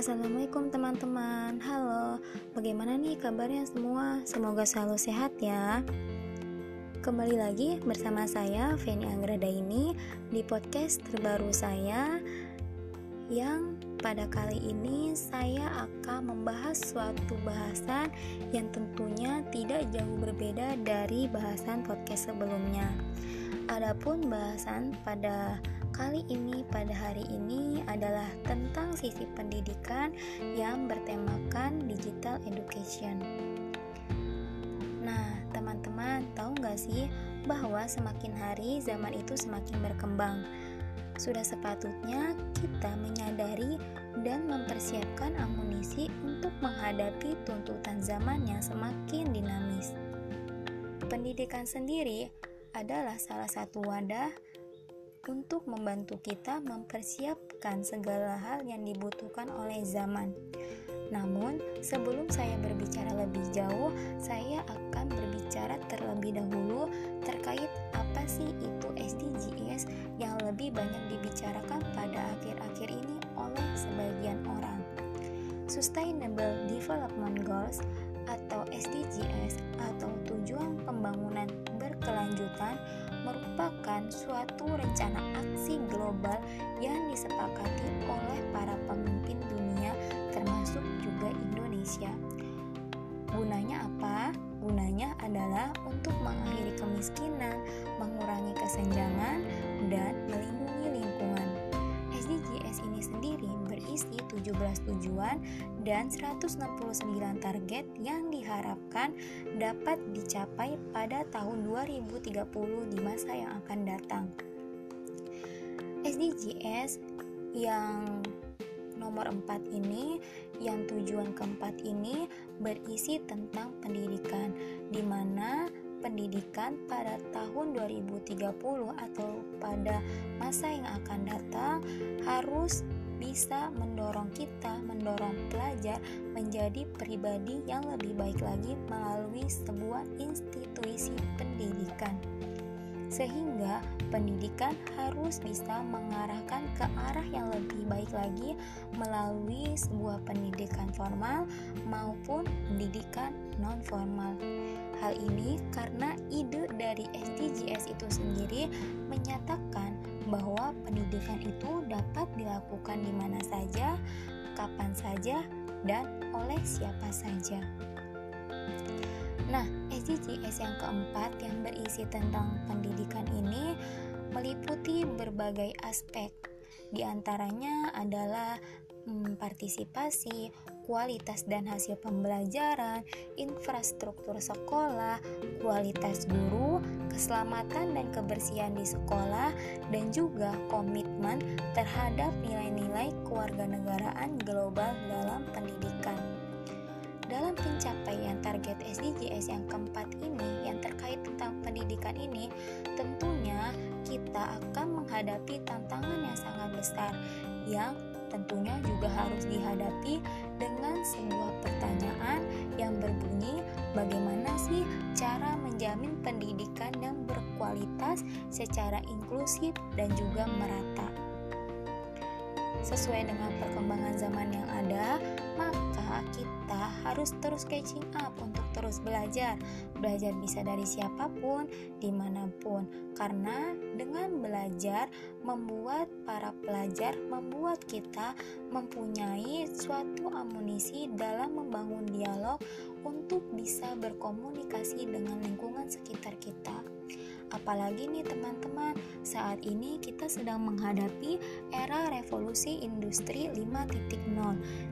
Assalamualaikum teman-teman. Halo, bagaimana nih kabarnya semua? Semoga selalu sehat ya. Kembali lagi bersama saya Feni Anggrada ini Di podcast terbaru saya Yang pada kali ini saya akan membahas suatu bahasan Yang tentunya tidak jauh berbeda dari bahasan podcast sebelumnya. Adapun bahasan pada kali ini pada hari ini adalah tentang sisi pendidikan yang bertemakan digital education. Nah, teman-teman tahu nggak sih bahwa semakin hari zaman itu semakin berkembang. Sudah sepatutnya kita menyadari dan mempersiapkan amunisi untuk menghadapi tuntutan zaman yang semakin dinamis. Pendidikan sendiri adalah salah satu wadah untuk membantu kita mempersiapkan segala hal yang dibutuhkan oleh zaman. Namun, sebelum saya berbicara lebih jauh, saya akan berbicara terlebih dahulu terkait apa sih itu SDGs yang lebih banyak dibicarakan pada akhir-akhir ini oleh sebagian orang. Sustainable Development Goals atau SDGs atau tujuan pembangunan berkelanjutan merupakan suatu rencana aksi global yang disepakati oleh para pemimpin dunia termasuk juga Indonesia. Gunanya apa? Gunanya adalah untuk mengakhiri kemiskinan, mengurangi kesenjangan, dan melindungi lingkungan. 17 tujuan dan 169 target yang diharapkan dapat dicapai pada tahun 2030 di masa yang akan datang. SDGs yang nomor 4 ini yang tujuan keempat ini berisi tentang pendidikan di mana pendidikan pada tahun 2030 atau pada masa yang akan datang harus bisa mendorong kita, mendorong pelajar menjadi pribadi yang lebih baik lagi melalui sebuah institusi pendidikan. Sehingga pendidikan harus bisa mengarahkan ke arah yang lebih baik lagi melalui sebuah pendidikan formal maupun pendidikan non formal. Hal ini karena ide dari SDGs itu sendiri menyatakan bahwa pendidikan itu dapat dilakukan di mana saja, kapan saja, dan oleh siapa saja. Nah, SDGs yang keempat yang berisi tentang pendidikan ini meliputi berbagai aspek. Di antaranya adalah hmm, partisipasi, kualitas dan hasil pembelajaran, infrastruktur sekolah, kualitas guru, keselamatan dan kebersihan di sekolah, dan juga komitmen terhadap nilai-nilai kewarganegaraan global dalam pendidikan. Dalam pencapaian target SDGs yang keempat ini yang terkait tentang pendidikan ini, tentunya kita akan menghadapi tantangan yang sangat besar yang tentunya juga harus dihadapi dengan sebuah pertanyaan yang berbunyi bagaimana sih cara menjamin pendidikan yang berkualitas secara inklusif dan juga merata. Sesuai dengan perkembangan zaman yang ada, maka kita harus terus catching up untuk terus belajar. Belajar bisa dari siapa pun, di mana pun, karena dengan belajar membuat para pelajar, membuat kita mempunyai suatu amunisi dalam membangun dialog untuk bisa berkomunikasi dengan lingkungan sekitar kita. Apalagi nih teman-teman, saat ini kita sedang menghadapi era revolusi industri 5.0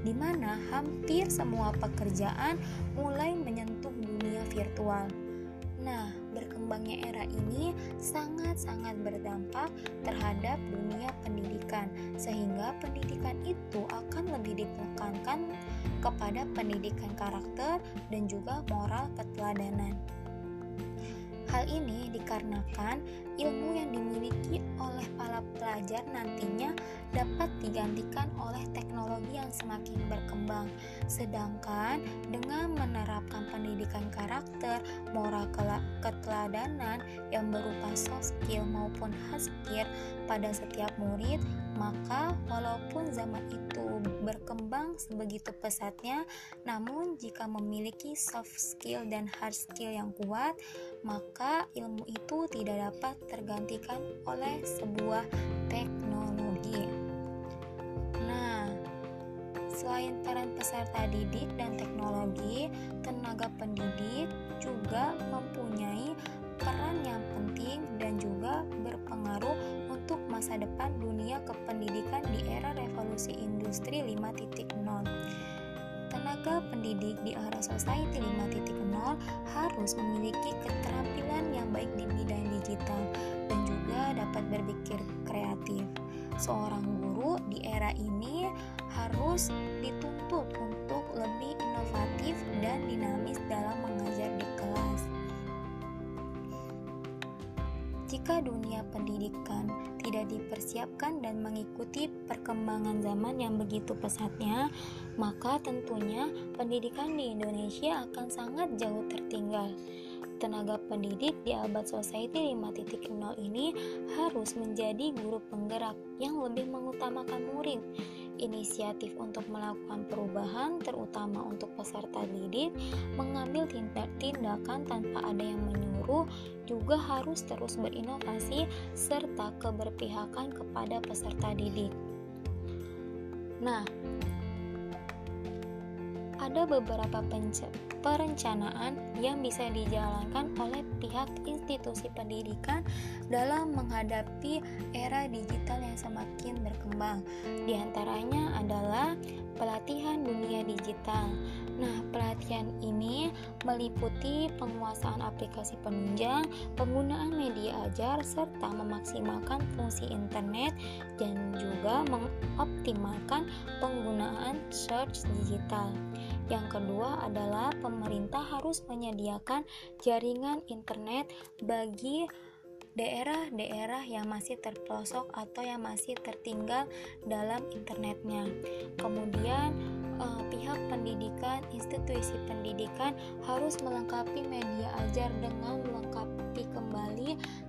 di mana hampir semua pekerjaan mulai menyentuh dunia virtual. Nah, berkembangnya era ini sangat-sangat berdampak terhadap dunia pendidikan, sehingga pendidikan itu akan lebih ditekankan kepada pendidikan karakter dan juga moral keteladanan. Hal ini dikarenakan ilmu yang dimiliki oleh para pelajar nantinya dapat digantikan oleh teknologi yang semakin berkembang. Sedangkan dengan menerapkan pendidikan karakter, moral keteladanan yang berupa soft skill maupun hard skill pada setiap murid, maka walaupun zaman itu berkembang sebegitu pesatnya, namun jika memiliki soft skill dan hard skill yang kuat, maka ilmu itu tidak dapat tergantikan oleh sebuah teknologi. Selain peran peserta didik dan teknologi, tenaga pendidik juga mempunyai peran yang penting dan juga berpengaruh untuk masa depan dunia kependidikan di era revolusi industri 5.0. Tenaga pendidik di era society 5.0 harus memiliki keterampilan yang baik di bidang digital dan juga dapat berpikir kreatif. Seorang guru di era ini harus dituntut untuk lebih inovatif dan dinamis dalam mengajar di kelas. Jika dunia pendidikan tidak dipersiapkan dan mengikuti perkembangan zaman yang begitu pesatnya, maka tentunya pendidikan di Indonesia akan sangat jauh tertinggal tenaga pendidik di abad society 5.0 ini harus menjadi guru penggerak yang lebih mengutamakan murid. Inisiatif untuk melakukan perubahan, terutama untuk peserta didik, mengambil tindakan tanpa ada yang menyuruh, juga harus terus berinovasi serta keberpihakan kepada peserta didik. Nah, ada beberapa perencanaan yang bisa dijalankan oleh pihak institusi pendidikan dalam menghadapi era digital yang semakin berkembang. Di antaranya adalah pelatihan dunia digital. Nah, pelatihan ini meliputi penguasaan aplikasi penunjang, penggunaan media ajar, serta memaksimalkan fungsi internet dan juga mengoptimalkan penggunaan search digital. Yang kedua adalah pemerintah harus menyediakan jaringan internet bagi daerah-daerah yang masih terpelosok atau yang masih tertinggal dalam internetnya. Kemudian uh, pihak pendidikan, institusi pendidikan harus melengkapi media ajar dengan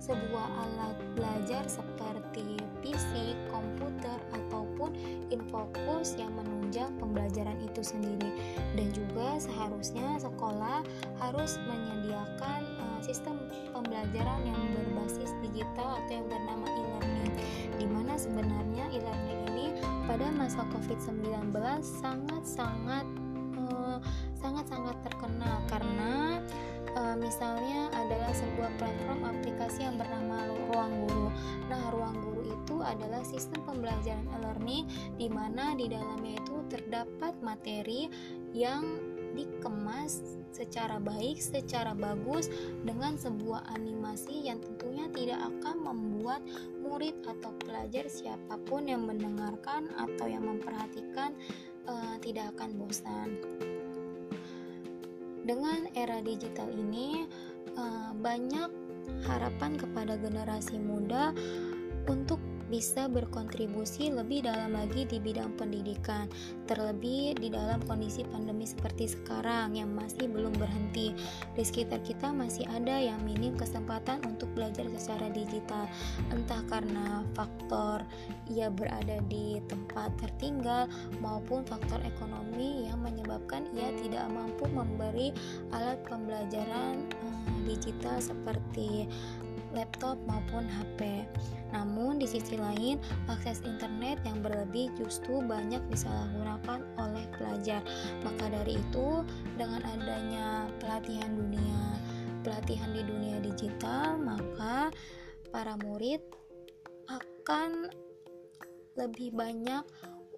sebuah alat belajar seperti PC, komputer ataupun infokus yang menunjang pembelajaran itu sendiri. Dan juga seharusnya sekolah harus menyediakan uh, sistem pembelajaran yang berbasis digital atau yang bernama e-learning. Di mana sebenarnya e-learning ini pada masa COVID-19 sangat-sangat uh, sangat-sangat terkenal karena uh, misalnya adalah sebuah platform aplikasi yang bernama Ruang Guru. Nah, Ruang Guru itu adalah sistem pembelajaran e-learning di mana di dalamnya itu terdapat materi yang dikemas secara baik, secara bagus dengan sebuah animasi yang tentunya tidak akan membuat murid atau pelajar siapa pun yang mendengarkan atau yang memperhatikan uh, tidak akan bosan. Dengan era digital ini uh, banyak harapan kepada generasi muda untuk bisa berkontribusi lebih dalam lagi di bidang pendidikan, terlebih di dalam kondisi pandemi seperti sekarang yang masih belum berhenti. Di sekitar kita masih ada yang minim kesempatan untuk belajar secara digital, entah karena faktor ia berada di tempat tertinggal maupun faktor ekonomi yang menyebabkan ia tidak mampu memberi alat pembelajaran eh, digital seperti laptop maupun HP. Namun di sisi lain, akses internet yang berlebih justru banyak disalahgunakan oleh pelajar. Maka dari itu, dengan adanya pelatihan dunia, pelatihan di dunia digital, maka para murid akan lebih banyak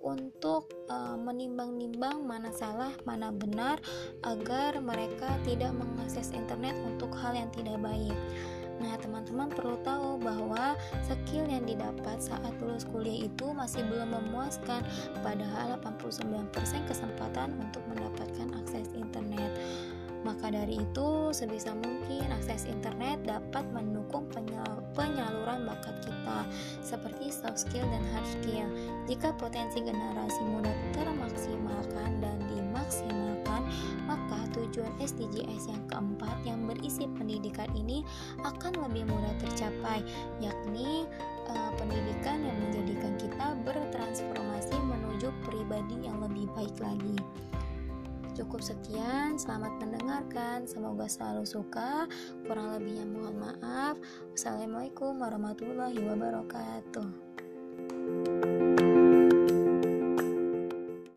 untuk uh, menimbang-nimbang mana salah, mana benar agar mereka tidak mengakses internet untuk hal yang tidak baik. Nah, teman-teman perlu tahu bahwa skill yang didapat saat lulus kuliah itu masih belum memuaskan, padahal 89% kesempatan untuk mendapatkan akses. Maka dari itu, sebisa mungkin akses internet dapat mendukung penyaluran bakat kita, seperti soft skill dan hard skill. Jika potensi generasi muda termaksimalkan dan dimaksimalkan, maka tujuan SDGs yang keempat yang berisi pendidikan ini akan lebih mudah tercapai, yakni uh, pendidikan yang menjadikan kita bertransformasi menuju pribadi yang lebih baik lagi. Cukup sekian, selamat mendengarkan. Semoga selalu suka. Kurang lebihnya mohon maaf. Wassalamualaikum warahmatullahi wabarakatuh.